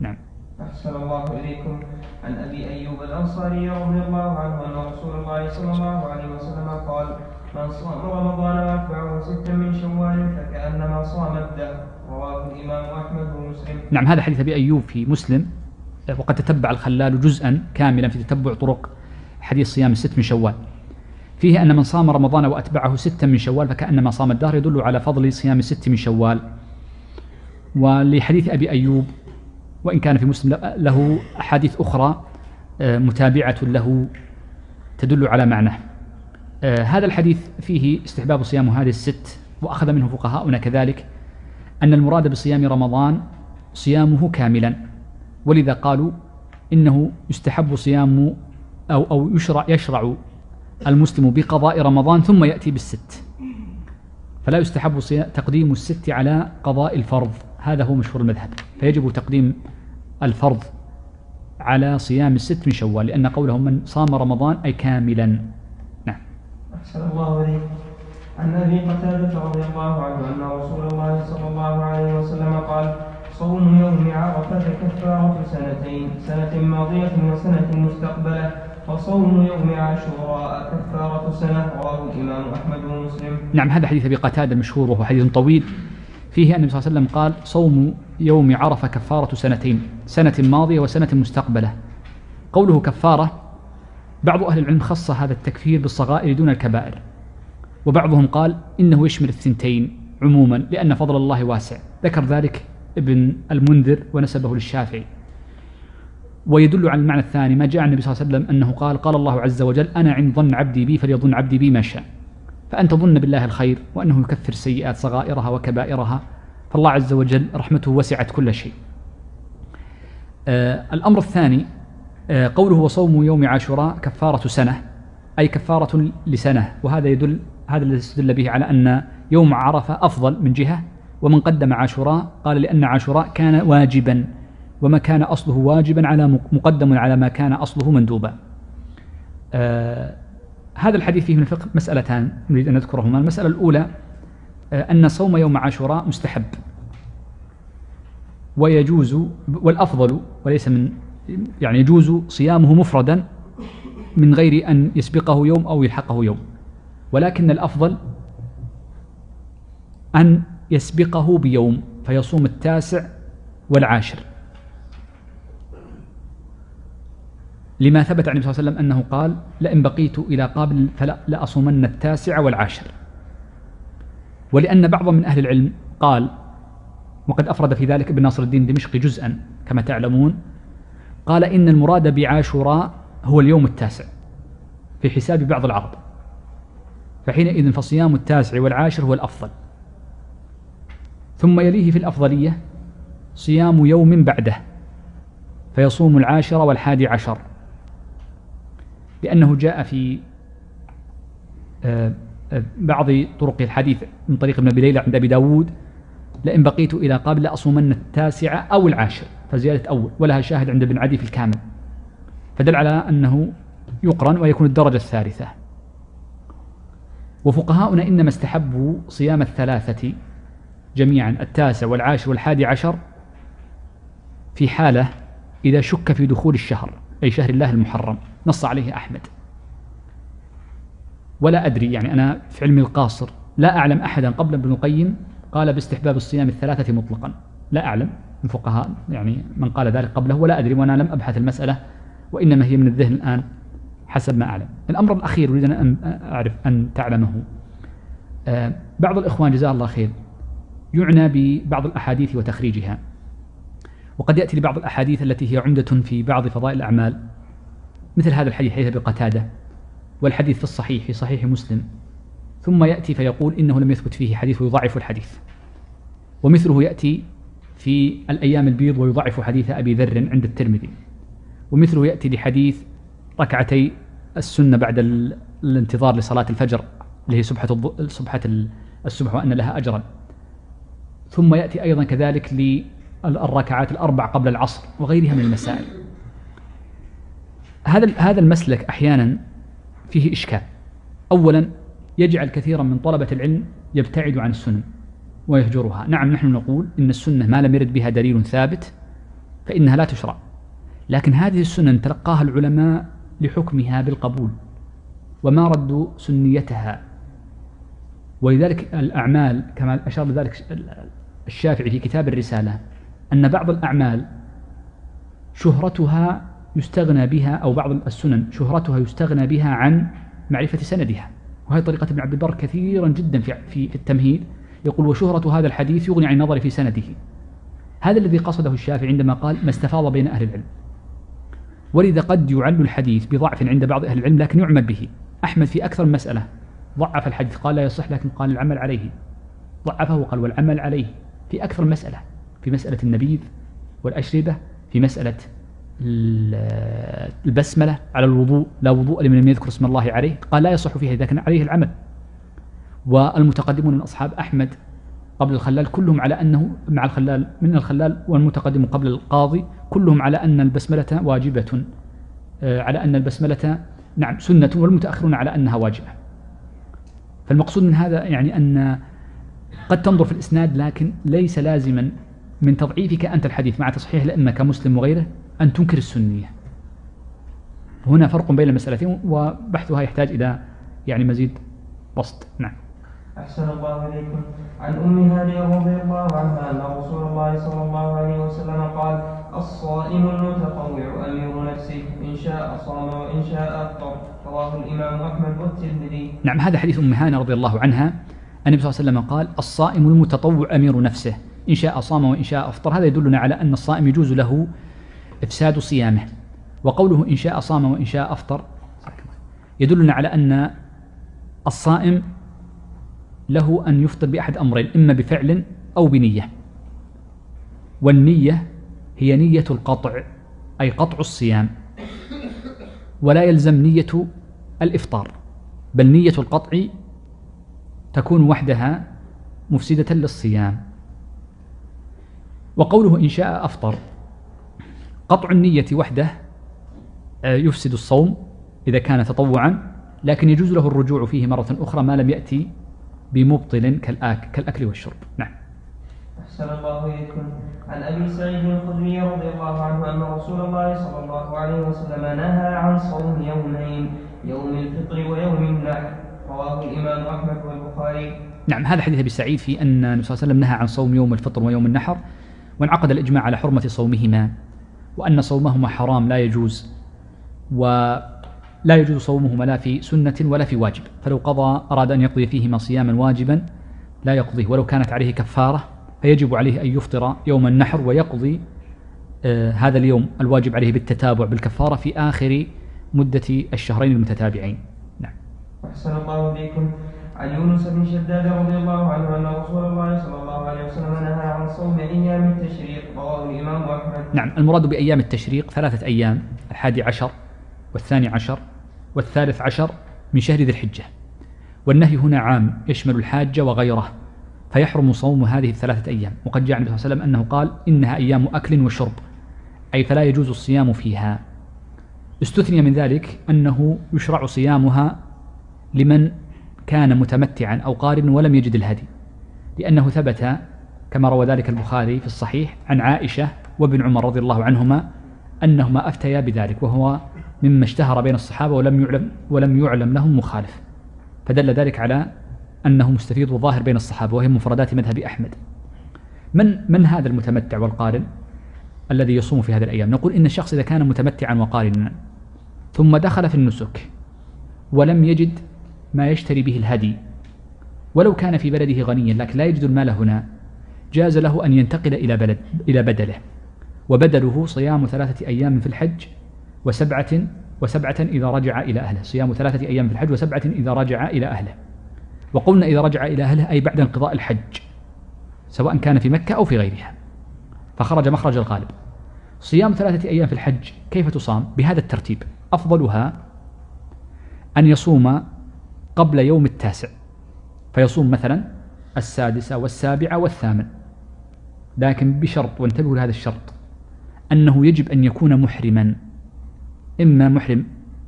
نعم. أحسن الله إليكم. عن أبي أيوب الأنصاري رضي الله عنه أن رسول الله صلى الله عليه وسلم قال من صام رمضان وأتبعه ستا من شوال فكأنما صام الدهر. رواه الإمام أحمد ومسلم. نعم هذا حديث أبي أيوب في مسلم. وقد تتبع الخلال جزءا كاملا في تتبع طرق حديث صيام الست من شوال. فيه أن من صام رمضان وأتبعه ستا من شوال فكأنما صام الدهر يدل على فضل صيام الست من شوال. ولحديث أبي أيوب وإن كان في مسلم له أحاديث أخرى آه، متابعة له تدل على معناه هذا الحديث فيه استحباب صيام هذه الست وأخذ منه فقهاؤنا كذلك أن المراد بصيام رمضان صيامه كاملا. ولذا قالوا إنه يستحب صيام أو أو يشرع يشرع المسلم بقضاء رمضان ثم يأتي بالست. فلا يستحب تقديم الست على قضاء الفرض. هذا هو مشهور المذهب. فيجب تقديم الفرض على صيام الست من شوال لأن قولهم من صام رمضان أي كاملا. نعم. أحسن الله عليك عن أبي قتادة رضي الله عنه أن رسول الله صلى الله عليه وسلم قال صوم يوم عرفة كفارة سنتين سنة ماضية وسنة مستقبلة وصوم يوم عاشوراء كفارة سنة رواه الإمام أحمد ومسلم. نعم هذا حديث أبي قتادة المشهور وهو حديث طويل. فيه أن النبي صلى الله عليه وسلم قال صوم يوم عرفة كفارة سنتين سنة ماضية وسنة مستقبلة. قوله كفارة بعض أهل العلم خص هذا التكفير بالصغائر دون الكبائر. وبعضهم قال إنه يشمل الثنتين عموما لأن فضل الله واسع. ذكر ذلك ابن المنذر ونسبه للشافعي. ويدل على المعنى الثاني ما جاء عن النبي صلى الله عليه وسلم أنه قال قال الله عز وجل أنا عند ظن عبدي بي فليظن عبدي بي ما شاء. فأن تظن بالله الخير وأنه يكفر السيئات صغائرها وكبائرها. فالله عز وجل رحمته وسعت كل شيء. آه الأمر الثاني آه قوله وصوم يوم عاشوراء كفارة سنة أي كفارة لسنة. وهذا يدل هذا الذي استدل به على أن يوم عرفة أفضل من جهة ومن قدم عاشوراء قال لأن عاشوراء كان واجبا وما كان أصله واجبا على مقدم على ما كان أصله مندوبا. آه هذا الحديث فيه من الفقه مسألتان نريد أن نذكرهما. المسألة الأولى آه أن صوم يوم عاشوراء مستحب. ويجوز والأفضل وليس من يعني يجوز صيامه مفردا من غير أن يسبقه يوم أو يلحقه يوم. ولكن الأفضل أن يسبقه بيوم فيصوم التاسع والعاشر. لما ثبت عن النبي صلى الله عليه وسلم أنه قال لئن بقيت إلى قابل فلا لأصومن التاسع والعاشر. ولأن بعض من أهل العلم قال وقد أفرد في ذلك ابن ناصر الدين دمشقي جزءا كما تعلمون. قال إن المراد بعاشوراء هو اليوم التاسع في حساب بعض العرب. فحينئذ فصيام التاسع والعاشر هو الأفضل. ثم يليه في الأفضلية صيام يوم بعده فيصوم العاشر والحادي عشر لأنه جاء في آه، آه، بعض طرق الحديث من طريق ابن أبي ليلى عند أبي داود لئن بقيت إلى قابل لأصومن التاسعة أو العاشر فزيادة أول ولها شاهد عند ابن عدي في الكامل فدل على أنه يقرن ويكون الدرجة الثالثة. وفقهاؤنا إنما استحبوا صيام الثلاثة جميعا التاسع والعاشر والحادي عشر في حالة إذا شك في دخول الشهر أي شهر الله المحرم نص عليه أحمد. ولا أدري يعني أنا في علمي القاصر لا أعلم أحدا قبل ابن القيم قال باستحباب الصيام الثلاثة مطلقا. لا أعلم من فقهاء يعني من قال ذلك قبله ولا أدري وأنا لم أبحث المسألة وإنما هي من الذهن الآن حسب ما أعلم. الأمر الأخير أريد أن أعرف أن تعلمه. آه، بعض الإخوان جزاه الله خير يعنى ببعض الأحاديث وتخريجها. وقد يأتي لبعض الأحاديث التي هي عمدة في بعض فضائل الأعمال مثل هذا الحديث حديث أبي قتادة والحديث في الصحيح في صحيح مسلم. ثم يأتي فيقول إنه لم يثبت فيه حديث ويضعف الحديث. ومثله يأتي في الأيام البيض ويضعف حديث أبي ذر عند الترمذي. ومثله يأتي لحديث ركعتي السنة بعد الانتظار لصلاة الفجر اللي هي سبحة سبحة السبح وأن لها أجرا. ثم يأتي أيضا كذلك الركعات الأربع قبل العصر وغيرها من المسائل. هذا هذا المسلك أحيانا فيه إشكال. أولا يجعل كثيرا من طلبة العلم يبتعد عن السنن ويهجرها. نعم نحن نقول إن السنة ما لم يرد بها دليل ثابت فإنها لا تشرع. لكن هذه السنن تلقاها العلماء لحكمها بالقبول وما ردوا سنيتها. ولذلك الأعمال كما أشار لذلك الشافعي في كتاب الرسالة أن بعض الأعمال شهرتها يستغنى بها أو بعض السنن شهرتها يستغنى بها عن معرفة سندها. وهذه طريقة ابن عبد البر كثيرا جدا في, في, التمهيد. يقول وشهرة هذا الحديث يغني عن النظر في سنده. هذا الذي قصده الشافعي عندما قال ما استفاض بين أهل العلم. ولذا قد يعل الحديث بضعف عند بعض أهل العلم لكن يعمل به. أحمد في أكثر من مسألة ضعف الحديث قال لا يصح. لكن قال العمل عليه. ضعفه وقال والعمل عليه. في أكثر مسألة في مسألة النبيذ والأشربة في مسألة البسملة على الوضوء لا وضوء لمن لم يذكر اسم الله عليه قال لا يصح فيها إذا كان عليه العمل. والمتقدمون من أصحاب أحمد قبل الخلال كلهم على أنه مع الخلال من الخلال والمتقدم قبل القاضي كلهم على أن البسملة واجبة. آه، على أن البسملة نعم سنة والمتأخرون على أنها واجبة. فالمقصود من هذا يعني أن قد تنظر في الإسناد لكن ليس لازما من تضعيفك أنت الحديث مع تصحيح الأئمة كمسلم وغيره أن تنكر السنية. هنا فرق بين المسألتين وبحثها يحتاج إلى يعني مزيد بسط. نعم. أحسن الله إليكم. عن أم هانئ رضي الله عنها أن رسول الله صلى الله عليه وسلم قال الصائم المتطوع أمير نفسه إن شاء صام وإن شاء أفطر. رواه الإمام أحمد والترمذي. نعم هذا حديث أم هانئ رضي الله عنها. النبي صلى الله عليه وسلم قال الصائم المتطوع أمير نفسه. إن شاء صام وإن شاء أفطر. هذا يدلنا على أن الصائم يجوز له إفساد صيامه. وقوله إن شاء صام وإن شاء أفطر يدلنا على أن الصائم له أن يفطر بأحد أمرين إما بفعل أو بنية. والنية هي نية القطع أي قطع الصيام. ولا يلزم نية الإفطار بل نية القطع تكون وحدها مفسدة للصيام. وقوله إن شاء أفطر. قطع النية وحده آه، يفسد الصوم إذا كان تطوعا لكن يجوز له الرجوع فيه مرة أخرى ما لم يأتي بمبطل كالأكل والشرب. نعم. أحسن الله إليكم. عن أبي سعيد الخدري رضي الله عنه أن رسول الله صلى الله عليه وسلم نهى عن صوم يومين يوم الفطر ويوم النحر. رواه الإمام أحمد والبخاري. نعم هذا حديث أبي سعيد في أن النبي صلى الله عليه وسلم نهى عن صوم يوم الفطر ويوم النحر وانعقد الإجماع على حرمة صومهما وأن صومهما حرام لا يجوز ولا يجوز صومهما لا في سنة ولا في واجب. فلو قضى أراد أن يقضي فيهما صياما واجبا لا يقضيه. ولو كانت عليه كفارة فيجب عليه أن يفطر يوم النحر ويقضي آه هذا اليوم الواجب عليه بالتتابع بالكفارة في آخر مدة الشهرين المتتابعين. أحسن الله بكم عن يونس بن شداد رضي الله عنه أن رسول الله صلى الله عليه وسلم نهى عن صوم أيام التشريق. رواه الإمام أحمد. نعم المراد بأيام التشريق ثلاثة أيام الحادي عشر والثاني عشر والثالث عشر من شهر ذي الحجة. والنهي هنا عام يشمل الحاج وغيره فيحرم صوم هذه الثلاثة أيام. وقد جاء النبي صلى الله عليه وسلم أنه قال إنها أيام أكل وشرب أي فلا يجوز الصيام فيها. استثني من ذلك أنه يشرع صيامها لمن كان متمتعا أو قارنا ولم يجد الهدي لأنه ثبت كما روى ذلك البخاري في الصحيح عن عائشة وابن عمر رضي الله عنهما أنهما أفتيا بذلك وهو مما اشتهر بين الصحابة ولم يعلم ولم يعلم لهم مخالف. فدل ذلك على أنه مستفيض وظاهر بين الصحابة وهي مفردات مذهب أحمد. من من هذا المتمتع والقارن الذي يصوم في هذه الأيام؟ نقول إن الشخص إذا كان متمتعا وقارنا ثم دخل في النسك ولم يجد ما يشتري به الهدي. ولو كان في بلده غنيا لكن لا يجد المال هنا جاز له أن ينتقل إلى بلد إلى بدله. وبدله صيام ثلاثة أيام في الحج وسبعة وسبعة إذا رجع إلى أهله. صيام ثلاثة أيام في الحج وسبعة إذا رجع إلى أهله. وقلنا إذا رجع إلى أهله أي بعد انقضاء الحج سواء كان في مكة أو في غيرها. فخرج مخرج الغالب. صيام ثلاثة أيام في الحج كيف تصام؟ بهذا الترتيب. أفضلها أن يصوم قبل يوم التاسع فيصوم مثلا السادسة والسابعة والثامن. لكن بشرط وانتبهوا لهذا الشرط أنه يجب أن يكون محرما. إما محرم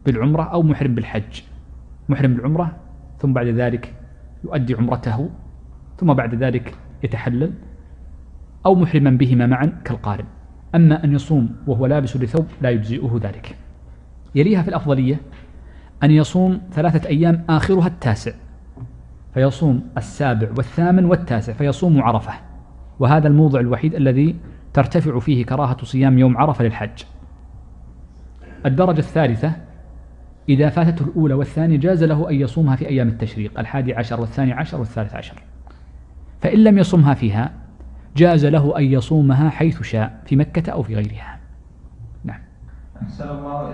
بالعمرة أو محرم بالحج. محرم بالعمرة ثم بعد ذلك يؤدي عمرته ثم بعد ذلك يتحلل أو محرما بهما معا كالقارن. أما أن يصوم وهو لابس لثوب لا يجزئه ذلك. يليها في الأفضلية أن يصوم ثلاثة أيام آخرها التاسع فيصوم السابع والثامن والتاسع فيصوم عرفة. وهذا الموضع الوحيد الذي ترتفع فيه كراهة صيام يوم عرفة للحج. الدرجة الثالثة إذا فاتته الأولى والثانية جاز له أن يصومها في أيام التشريق الحادي عشر والثاني عشر والثالث عشر. فإن لم يصومها فيها جاز له أن يصومها حيث شاء في مكة أو في غيرها.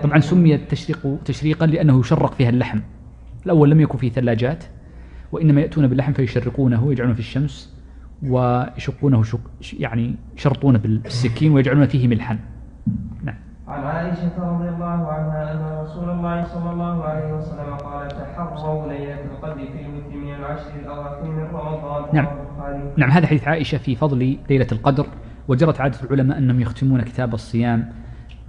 طبعا سمي التشريق تشريقا لأنه يشرق فيها اللحم. الأول لم يكن فيه ثلاجات وإنما يأتون باللحم فيشرقونه ويجعلونه في الشمس ويشقونه شق يعني يشرطونه بالسكين ويجعلون فيه ملحا. نعم. عن عائشة رضي الله عنها أن رسول الله صلى الله عليه وسلم قال تحروا ليلة القدر في الوتر من العشر الأواخر من رمضان نعم. نعم هذا حديث عائشة في فضل ليلة القدر وجرت عادة العلماء أنهم يختمون كتاب الصيام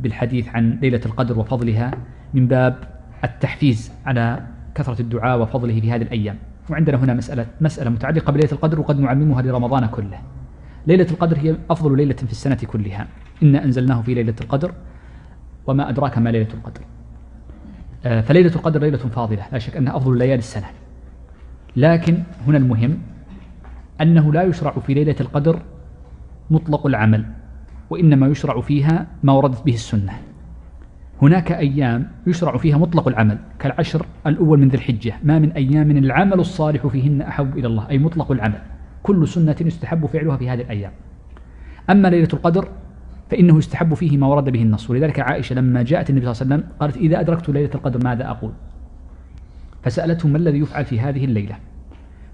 بالحديث عن ليلة القدر وفضلها من باب التحفيز على كثرة الدعاء وفضله في هذه الأيام. وعندنا هنا مسألة مسألة متعلقة بليلة القدر وقد نعممها لرمضان كله. ليلة القدر هي أفضل ليلة في السنة كلها. إنا أنزلناه في ليلة القدر وما أدراك ما ليلة القدر. آه، فليلة القدر ليلة فاضلة. لا شك أنها أفضل ليالي السنة. لكن هنا المهم أنه لا يشرع في ليلة القدر مطلق العمل. وإنما يشرع فيها ما وردت به السنة. هناك أيام يشرع فيها مطلق العمل كالعشر الأول من ذي الحجة. ما من أيام العمل الصالح فيهن أحب إلى الله أي مطلق العمل. كل سنة يستحب فعلها في هذه الأيام. أما ليلة القدر فإنه يستحب فيه ما ورد به النص. ولذلك عائشة لما جاءت النبي صلى الله عليه وسلم قالت إذا أدركت ليلة القدر ماذا أقول؟ فسألته ما الذي يفعل في هذه الليلة؟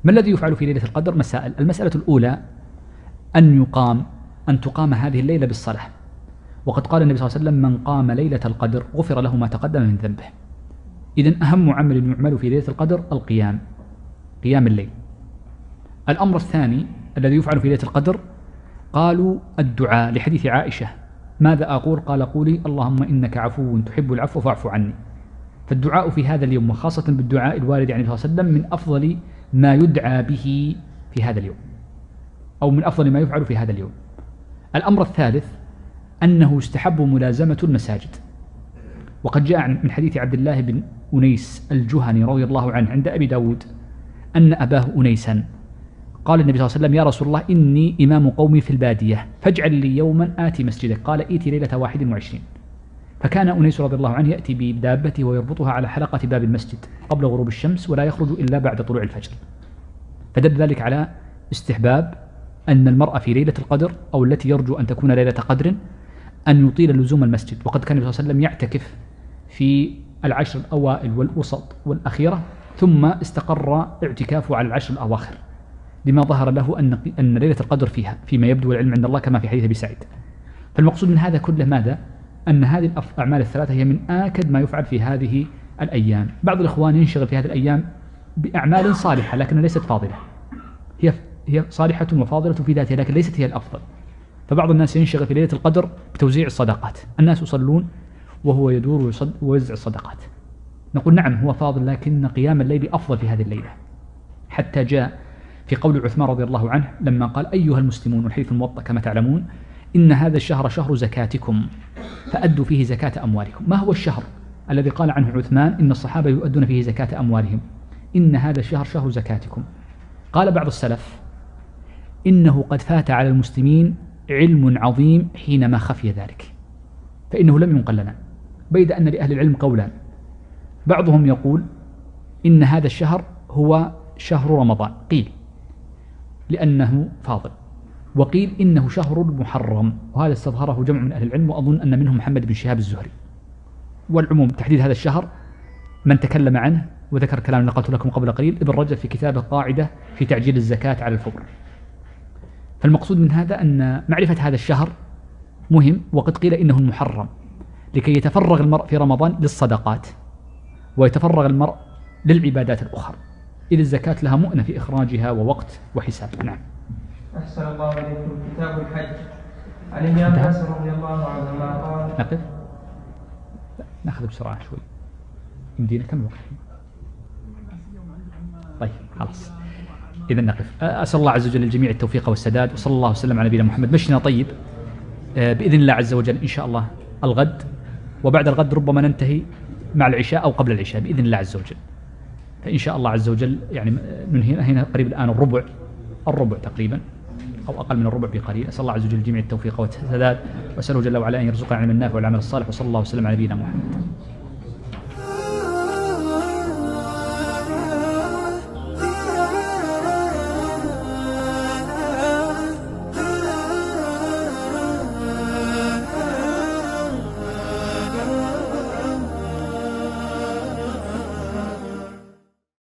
ما الذي يفعل في ليلة القدر؟ مسائل. المسألة الأولى أن يقام أن تقام هذه الليلة بالصلاة. وقد قال النبي صلى الله عليه وسلم من قام ليلة القدر غفر له ما تقدم من ذنبه. إذا أهم عمل يعمل في ليلة القدر القيام قيام الليل. الأمر الثاني الذي يفعل في ليلة القدر قالوا الدعاء لحديث عائشة. ماذا أقول؟ قال قولي اللهم إنك عفو تحب العفو فاعف عني. فالدعاء في هذا اليوم وخاصة بالدعاء الوارد عن النبي صلى الله عليه وسلم من أفضل ما يدعى به في هذا اليوم أو من أفضل ما يفعل في هذا اليوم. الأمر الثالث أنه يستحب ملازمة المساجد. وقد جاء من حديث عبد الله بن أنيس الجهني رضي الله عنه عند أبي داود أن أباه أنيسا قال النبي صلى الله عليه وسلم يا رسول الله إني إمام قومي في البادية فاجعل لي يوما آتي مسجدك قال إيتي ليلة واحد وعشرين. فكان أنيس رضي الله عنه يأتي بدابته ويربطها على حلقة باب المسجد قبل غروب الشمس ولا يخرج إلا بعد طلوع الفجر. فدل ذلك على استحباب أن المرأة في ليلة القدر أو التي يرجو أن تكون ليلة قدر أن يطيل لزوم المسجد. وقد كان النبي صلى الله عليه وسلم يعتكف في العشر الأوائل والوسط والأخيرة ثم استقر اعتكافه على العشر الأواخر. لما ظهر له أن أن ليلة القدر فيها فيما يبدو العلم عند الله كما في حديث أبي سعيد. فالمقصود من هذا كله ماذا؟ أن هذه الأعمال الثلاثة هي من آكد ما يفعل في هذه الأيام. بعض الإخوان ينشغل في هذه الأيام بأعمال صالحة لكنها ليست فاضلة. هي هي صالحة وفاضلة في ذاتها لكن ليست هي الأفضل. فبعض الناس ينشغل في ليلة القدر بتوزيع الصدقات. الناس يصلون وهو يدور ويوزع الصدقات. نقول نعم هو فاضل لكن قيام الليل أفضل في هذه الليلة. حتى جاء في قول عثمان رضي الله عنه لما قال أيها المسلمون والحديث الموطأ كما تعلمون إن هذا الشهر شهر زكاتكم فأدوا فيه زكاة أموالكم. ما هو الشهر الذي قال عنه عثمان؟ إن الصحابة يؤدون فيه زكاة أموالهم. إن هذا الشهر شهر زكاتكم. قال بعض السلف إنه قد فات على المسلمين علم عظيم حينما خفي ذلك فإنه لم ينقل لنا. بيد أن لأهل العلم قولان بعضهم يقول إن هذا الشهر هو شهر رمضان قيل لأنه فاضل وقيل إنه شهر محرم وهذا استظهره جمع من أهل العلم وأظن أن منهم محمد بن شهاب الزهري. والعموم تحديد هذا الشهر من تكلم عنه وذكر كلام نقلت لكم قبل قليل ابن رجب في كتابه قاعدة في تعجيل الزكاة على الفور فالمقصود من هذا أن معرفة هذا الشهر مهم وقد قيل إنه المحرم لكي يتفرغ المرء في رمضان للصدقات ويتفرغ المرء للعبادات الأخرى. إذ الزكاة لها مؤنة في إخراجها ووقت وحساب. نعم. أحسن الله إليكم. كتاب الحج. عن ابن عباس رضي الله عنهما قال؟ نقف. نأخذ بسرعة شوي. يمدينا كم الوقت طيب خلاص. إذا نقف. أسأل الله عز وجل الجميع التوفيق والسداد وصلى الله وسلم على نبينا محمد. مشينا طيب. بإذن الله عز وجل إن شاء الله الغد. وبعد الغد ربما ننتهي مع العشاء أو قبل العشاء بإذن الله عز وجل. فإن شاء الله عز وجل يعني ننهي هنا قريب الآن الربع الربع تقريبا أو أقل من الربع بقليل. أسأل الله عز وجل الجميع التوفيق والسداد. وأسأله جل وعلا أن يرزقنا علما النافع والعمل الصالح. وصلى الله وسلم على نبينا محمد.